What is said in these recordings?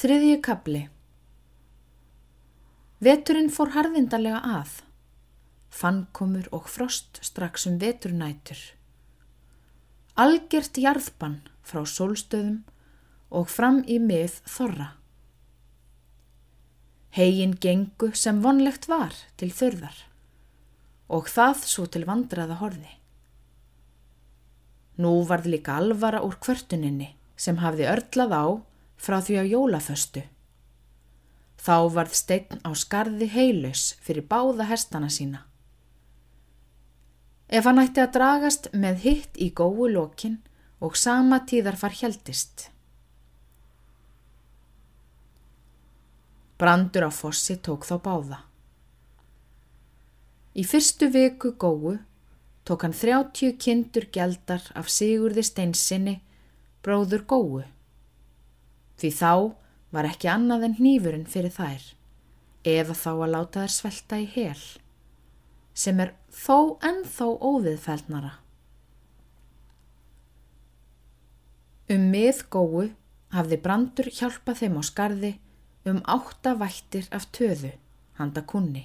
Þriðji kapli Veturinn fór harðindarlega að. Fannkomur og frost strax um veturnætur. Algjört jarðbann frá sólstöðum og fram í mið þorra. Hegin gengu sem vonlegt var til þurðar og það svo til vandraða horði. Nú varð líka alvara úr kvörtuninni sem hafði örlað á frá því á jólaföstu. Þá varð steinn á skarði heilus fyrir báða hestana sína. Ef hann ætti að dragast með hitt í góu lokin og sama tíðar far heldist. Brandur á fossi tók þá báða. Í fyrstu viku góu tók hann þrjátjú kindur geldar af Sigurði Steinsinni, bróður góu. Því þá var ekki annað en hnífurinn fyrir þær, eða þá að láta þær svelta í hel, sem er þó ennþá óviðfældnara. Um mið góu hafði Brandur hjálpað þeim á skarði um átta vættir af töðu, handa kunni.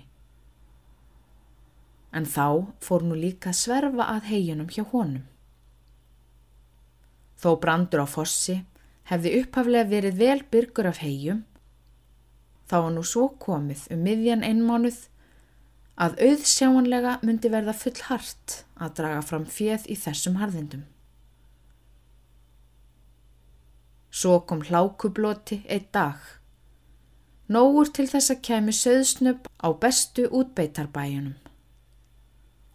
En þá fór nú líka sverfa að heiunum hjá honum. Þó Brandur á fossi hefði upphaflega verið vel byrgur af hegjum, þá var nú svo komið um miðjan einmánuð að auðsjáanlega myndi verða full hart að draga fram fjöð í þessum harðindum. Svo kom hlákubloti eitt dag. Nógur til þess að kemi söðsnöpp á bestu útbeitarbæjunum.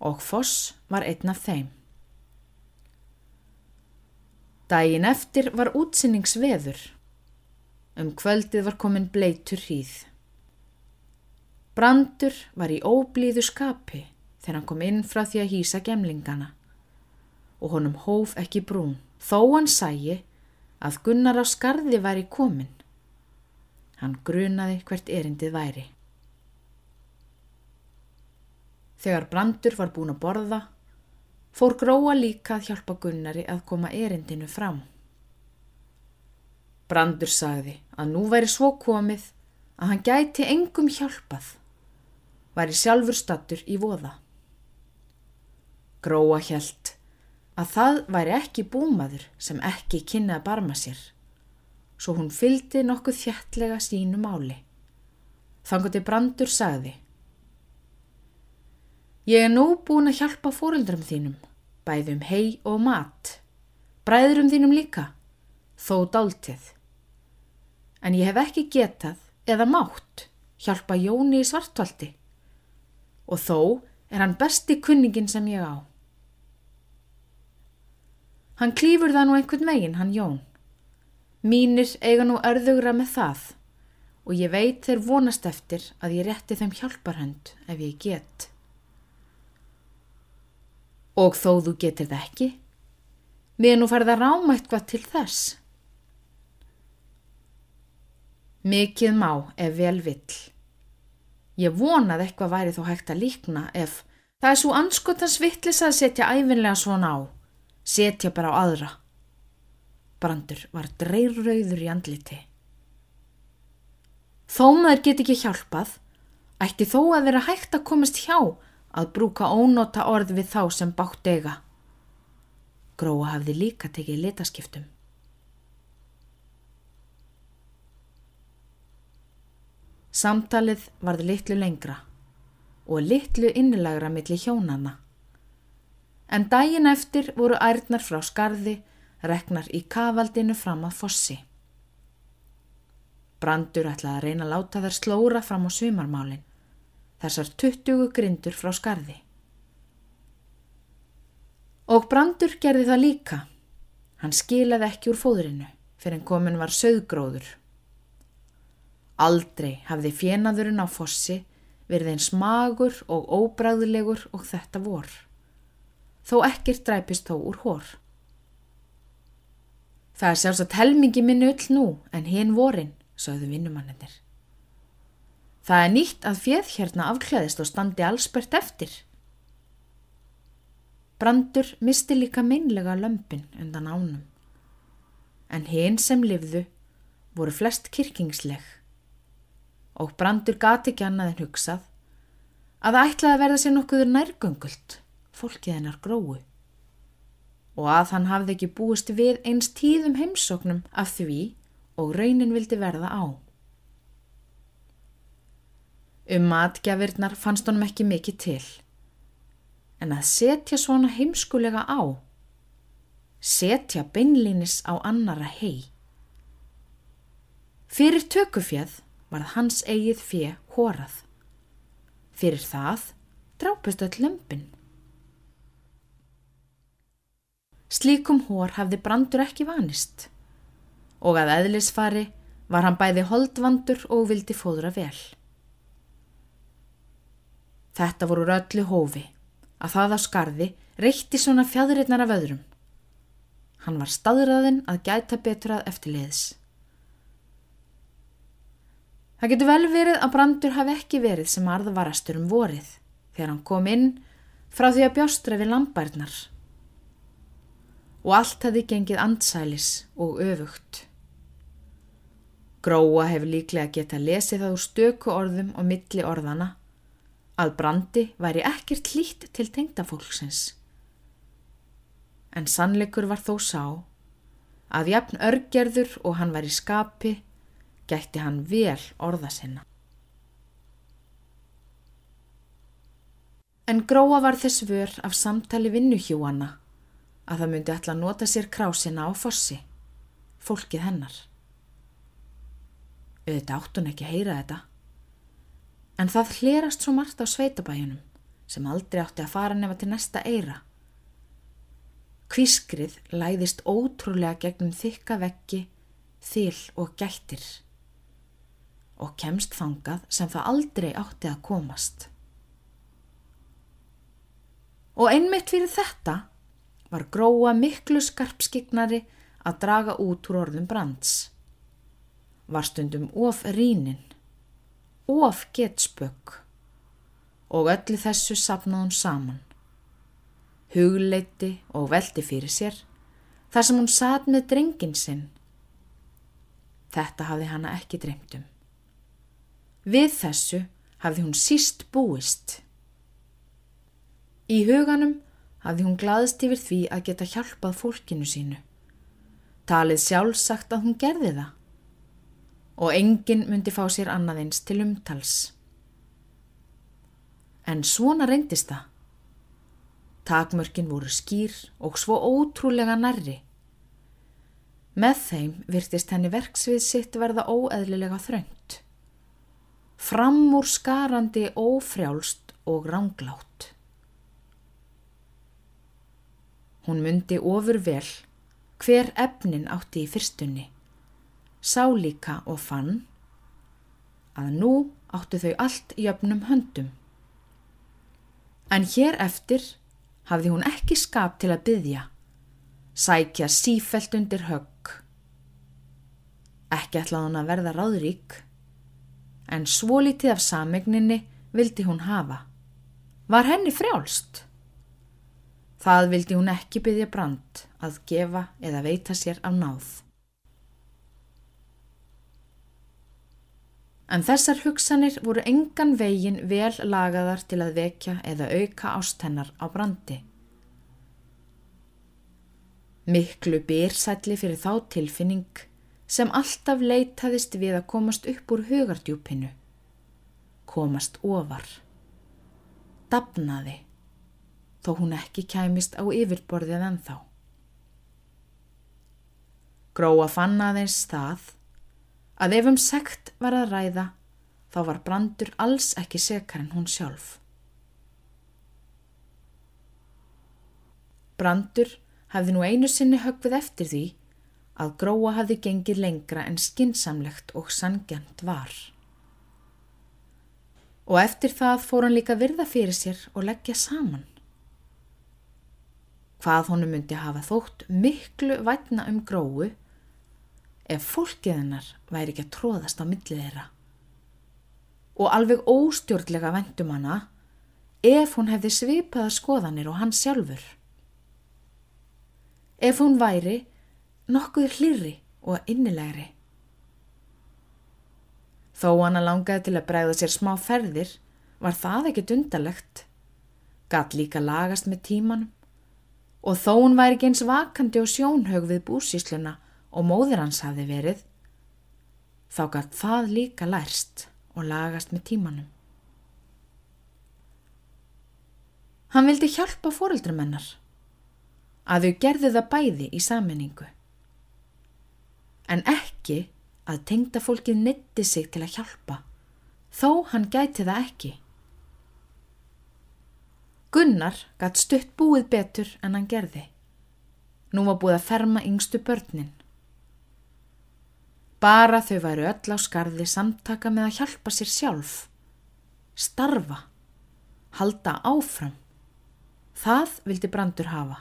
Og Foss var einn af þeim. Dægin eftir var útsinningsveður. Um kvöldið var komin bleitur hríð. Brandur var í óblíðu skapi þegar hann kom inn frá því að hýsa gemlingana og honum hóf ekki brún þó hann sæi að Gunnar á skarði væri komin. Hann grunaði hvert erindið væri. Þegar Brandur var búin að borða fór gróa líka að hjálpa Gunnari að koma erindinu fram. Brandur sagði að nú væri svo komið að hann gæti engum hjálpað, væri sjálfur stattur í voða. Gróa hjælt að það væri ekki búmaður sem ekki kynnaði að barma sér, svo hún fyldi nokkuð þjættlega sínu máli. Þangandi Brandur sagði Ég er nú búin að hjálpa fóröldrum þínum, bæðum hei og mat, bræðurum þínum líka, þó dáltið. En ég hef ekki getað eða mátt hjálpa Jóni í svartvaldi og þó er hann besti kunningin sem ég á. Hann klýfur það nú einhvern veginn, hann Jón. Mínir eiga nú örðugra með það og ég veit þeir vonast eftir að ég rétti þeim hjálparhönd ef ég get. Og þó þú getur það ekki, við nú farið að ráma eitthvað til þess. Mikið má ef vel vill. Ég vonað eitthvað væri þó hægt að líkna ef það er svo anskotans vittlis að setja æfinlega svona á, setja bara á aðra. Brandur var dreirrauður í andliti. Þó maður get ekki hjálpað, ætti þó að vera hægt að komast hjá að brúka ónota orð við þá sem bátt eiga. Gróa hafði líka tekið litaskiptum. Samtalið varði litlu lengra og litlu innilegra millir hjónana. En daginn eftir voru ærnar frá skarði, reknar í kavaldinu fram að fossi. Brandur ætlaði að reyna að láta þær slóra fram á svimarmálinn þessar tuttugu grindur frá skarði. Og Brandur gerði það líka. Hann skilaði ekki úr fóðrinu fyrir en komin var söðgróður. Aldrei hafði fjenaðurinn á fossi verið eins magur og óbræðilegur og þetta vor. Þó ekkert dræpist þó úr hór. Það er sjálfsagt helmingi minni öll nú en hinn vorin, sögðu vinnumannir. Það er nýtt að fjöð hérna afklæðist og standi allsbært eftir. Brandur misti líka meinlega lömpin undan ánum. En hinn sem livðu voru flest kirkingsleg og brandur gati ekki annað en hugsað að það ætlaði að verða sér nokkuður nærgöngult fólkið hennar gróu og að hann hafði ekki búist við eins tíðum heimsóknum af því og raunin vildi verða á. Um matgjafirnar fannst honum ekki mikið til en að setja svona heimskulega á, setja beinlínis á annara hei. Fyrir tökufjöð varð hans eigið fjö hórað. Fyrir það drápust öll lömpin. Slíkum hór hafði brandur ekki vanist og að eðlisfari var hann bæði holdvandur og vildi fóðra vel. Þetta voru röllu hófi að það á skarði reytti svona fjadriðnar af öðrum. Hann var staðræðin að gæta betur að eftirliðis. Það getur vel verið að Brandur hafi ekki verið sem arðvarastur um vorið þegar hann kom inn frá því að bjástra við lampærnar og allt hefði gengið andsælis og öfugt. Gróa hefur líklega getað lesið það úr stöku orðum og milli orðana að brandi væri ekkert hlýtt til tengdafólksins. En sannleikur var þó sá að jafn örgerður og hann var í skapi gætti hann vel orða sinna. En gróa var þess vör af samtali vinnuhjúana að það myndi alltaf nota sér krásina á fossi, fólkið hennar auðvitað áttun ekki að heyra þetta. En það hlerast svo margt á sveitabæjunum sem aldrei átti að fara nefa til næsta eira. Kvískrið læðist ótrúlega gegnum þykka veggi, þil og gættir og kemst þangað sem það aldrei átti að komast. Og einmitt fyrir þetta var gróa miklu skarpskignari að draga út úr orðum brands var stundum of rínin, of getspökk og öllu þessu sapnaði hún saman. Hugleiti og veldi fyrir sér þar sem hún satt með drengin sinn. Þetta hafði hana ekki dreymtum. Við þessu hafði hún síst búist. Í huganum hafði hún glaðist yfir því að geta hjálpað fólkinu sínu. Talið sjálfsagt að hún gerði það og enginn myndi fá sér annaðins til umtals. En svona reyndist það. Takmörkin voru skýr og svo ótrúlega nærri. Með þeim virtist henni verksvið sitt verða óeðlilega þröngt. Framúr skarandi ófrjálst og ránglátt. Hún myndi ofur vel hver efnin átti í fyrstunni sá líka og fann að nú áttu þau allt jöfnum höndum. En hér eftir hafði hún ekki skap til að byggja, sækja sífelt undir högg. Ekki ætlaði hún að verða ráðrík, en svo litið af samegninni vildi hún hafa. Var henni frjálst? Það vildi hún ekki byggja brand að gefa eða veita sér af náð. En þessar hugsanir voru engan vegin vel lagaðar til að vekja eða auka ástennar á brandi. Miklu byrsætli fyrir þá tilfinning sem alltaf leitaðist við að komast upp úr hugardjúpinu, komast ofar, dapnaði, þó hún ekki kæmist á yfirborðið en þá. Gróa fann aðeins það að ef um sekt var að ræða þá var brandur alls ekki sekar en hún sjálf. Brandur hafði nú einu sinni högfið eftir því að gróa hafði gengið lengra en skinsamlegt og sangjant var. Og eftir það fór hann líka virða fyrir sér og leggja saman. Hvað honum myndi hafa þótt miklu vætna um gróu ef fólkið hennar væri ekki að tróðast á millið þeirra. Og alveg óstjórnlega vendum hana ef hún hefði svipaða skoðanir og hann sjálfur. Ef hún væri nokkuð hlýri og innilegri Þó hana langaði til að bregða sér smá ferðir var það ekkit undarlegt. Gatt líka lagast með tímanum og þó hún væri ekki eins vakandi og sjónhaug við búsísluna og móður hans hafi verið, þá gatt það líka lærst og lagast með tímanum. Hann vildi hjálpa fóreldrum hennar, að þau gerðu það bæði í saminningu, en ekki að tengda fólkið nitti sig til að hjálpa, þó hann gæti það ekki. Gunnar gatt stutt búið betur en hann gerði. Nú var búið að ferma yngstu börnin. Bara þau væru öll á skarði samtaka með að hjálpa sér sjálf. Starfa. Halda áfram. Það vildi brandur hafa.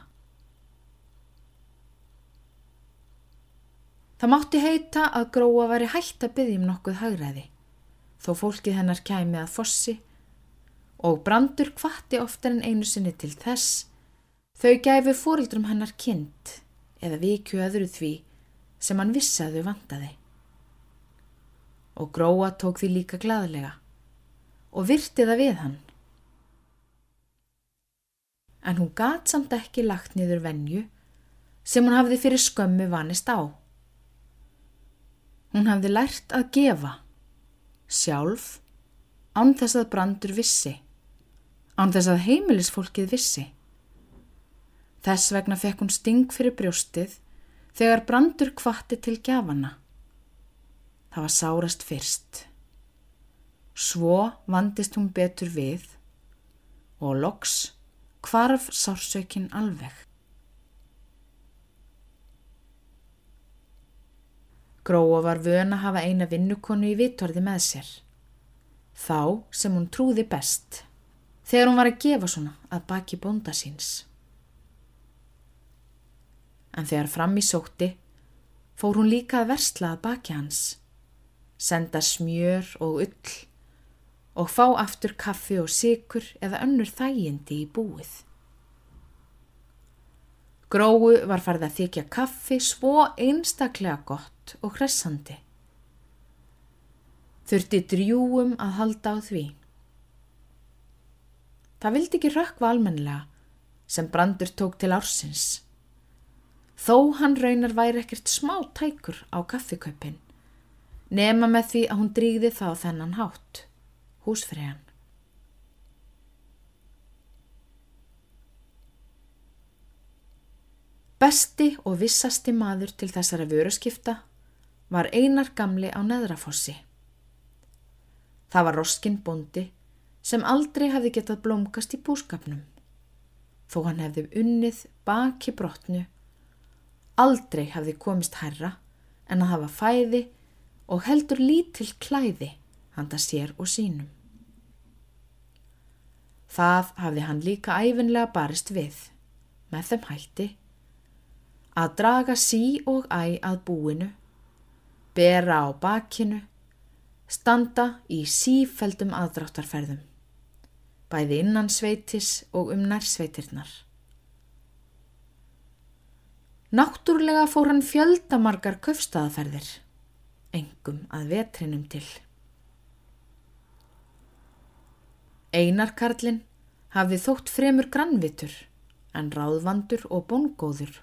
Það mátti heita að gróa væri hægt að byggja um nokkuð hagræði, þó fólkið hennar kæmi að fossi og brandur kvatti oftar en einu sinni til þess þau gæfi fórildrum hennar kind eða vikju öðru því sem hann vissi að þau vantaði. Og gróa tók því líka gladlega og virti það við hann. En hún gat samt ekki lagt niður venju sem hún hafði fyrir skömmu vanist á. Hún hafði lært að gefa, sjálf, án þess að brandur vissi án þess að heimilisfólkið vissi. Þess vegna fekk hún sting fyrir brjóstið þegar brandur kvatti til gjafana. Var sárast fyrst. Svo vandist hún betur við og loks kvarf sársökin alveg. Gróa var vöna að hafa eina vinnukonu í vittorði með sér. Þá sem hún trúði best þegar hún var að gefa svona að baki bonda síns. En þegar fram í sótti fór hún líka að versla að baki hans, senda smjör og ull og fá aftur kaffi og sikur eða önnur þægindi í búið. Gróu var farið að þykja kaffi svo einstaklega gott og hressandi. Þurfti drjúum að halda á því. Það vildi ekki rökkva almenlega sem brandur tók til ársins. Þó hann raunar væri ekkert smá tækur á kaffikaupin, nema með því að hún dríði þá þennan hátt, húsfriðan. Besti og vissasti maður til þessara vöruskipta var einar gamli á neðrafossi. Það var Roskin Bondi sem aldrei hefði getað blómkast í búskapnum. Þó hann hefði unnið baki brotnu, aldrei hefði komist herra en að hafa fæði og heldur lítill klæði handa sér og sínum. Það hafði hann líka æfinlega barist við, með þeim hætti, að draga sí og æ að búinu, bera á bakinu, standa í sífældum aðdráttarferðum bæði innan sveitis og um nærsveitirnar. Náttúrlega fór hann fjöldamargar köfstaðaferðir, engum að vetrinum til. Einarkarlinn hafði þótt fremur grannvitur en ráðvandur og bongóður.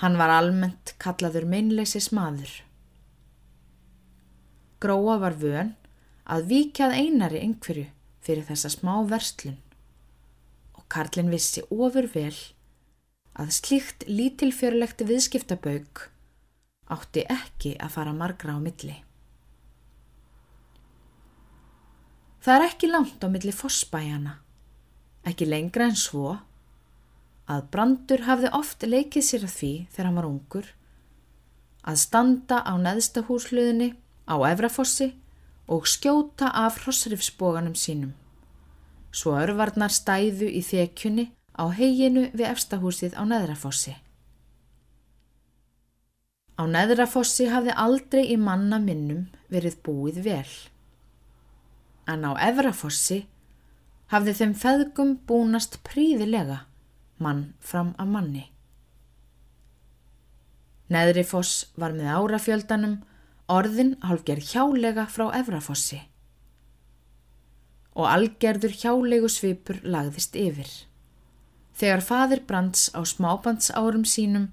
Hann var almennt kallaður meinleisis maður. Gróa var vön að vikjað einari einhverju fyrir þessa smá verslun og Karlin vissi ofur vel að slíkt lítilfjörlegt viðskiptabauk átti ekki að fara margra á milli. Það er ekki langt á milli fossbæjana, ekki lengra en svo að Brandur hafði oft leikið sér að því þegar hann var ungur að standa á neðsta húsluðinni á Efrafossi og skjóta af hrossrifsbóganum sínum. Svo örvarnar stæðu í þekjunni á heginu við efstahúsið á Neðrafossi. Á Neðrafossi hafði aldrei í manna minnum verið búið vel. En á Efrafossi hafði þeim feðgum búnast príðilega mann fram af manni. Neðrifoss var með árafjöldanum orðin hálfgerð hjálega frá Efrafossi og algerður hjálegu svipur lagðist yfir. Þegar fadir Brands á smábandsárum sínum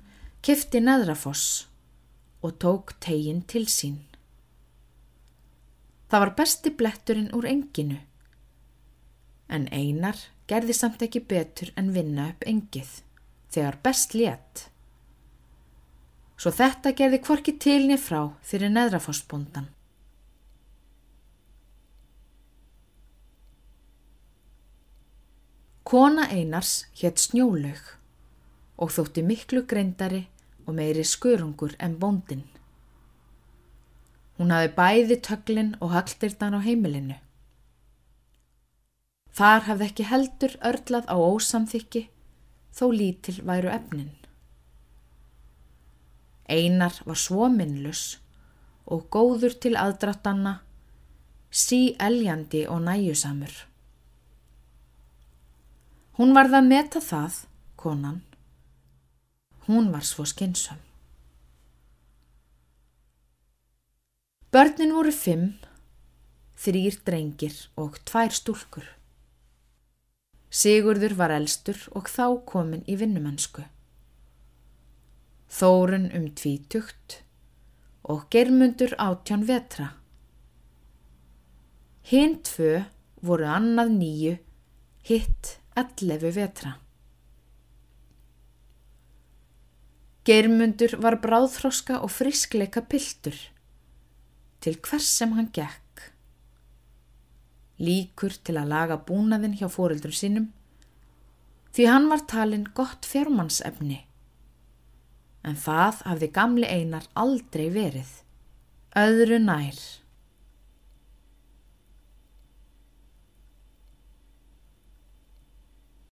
kifti neðrafoss og tók tegin til sín. Það var besti bletturinn úr enginu, en einar gerði samt ekki betur en vinna upp engið, þegar best létt. Svo þetta gerði kvorki tilni frá fyrir neðrafossbondan. Kona Einars hétt Snjólaug og þótti miklu greindari og meiri skörungur en bóndin. Hún hafi bæði töglin og halldirtan á heimilinu. Þar hafði ekki heldur örlað á ósamþykki þó lítil væru efnin. Einar var svo minnlus og góður til aðdráttanna, sí eljandi og næjusamur. Hún varð að meta það, konan. Hún var svo skynsam. Börnin voru fimm, þrýr drengir og tvær stúlkur. Sigurður var elstur og þá komin í vinnumennsku. Þórun um tvítugt og germundur átjón vetra. Hinn tvö voru annað nýju, hitt 11 vetra. Geirmundur var bráðþroska og friskleika piltur til hvers sem hann gekk. Líkur til að laga búnaðin hjá fóreldrum sínum því hann var talin gott fjármannsefni. En það hafði gamli einar aldrei verið. Öðru nær.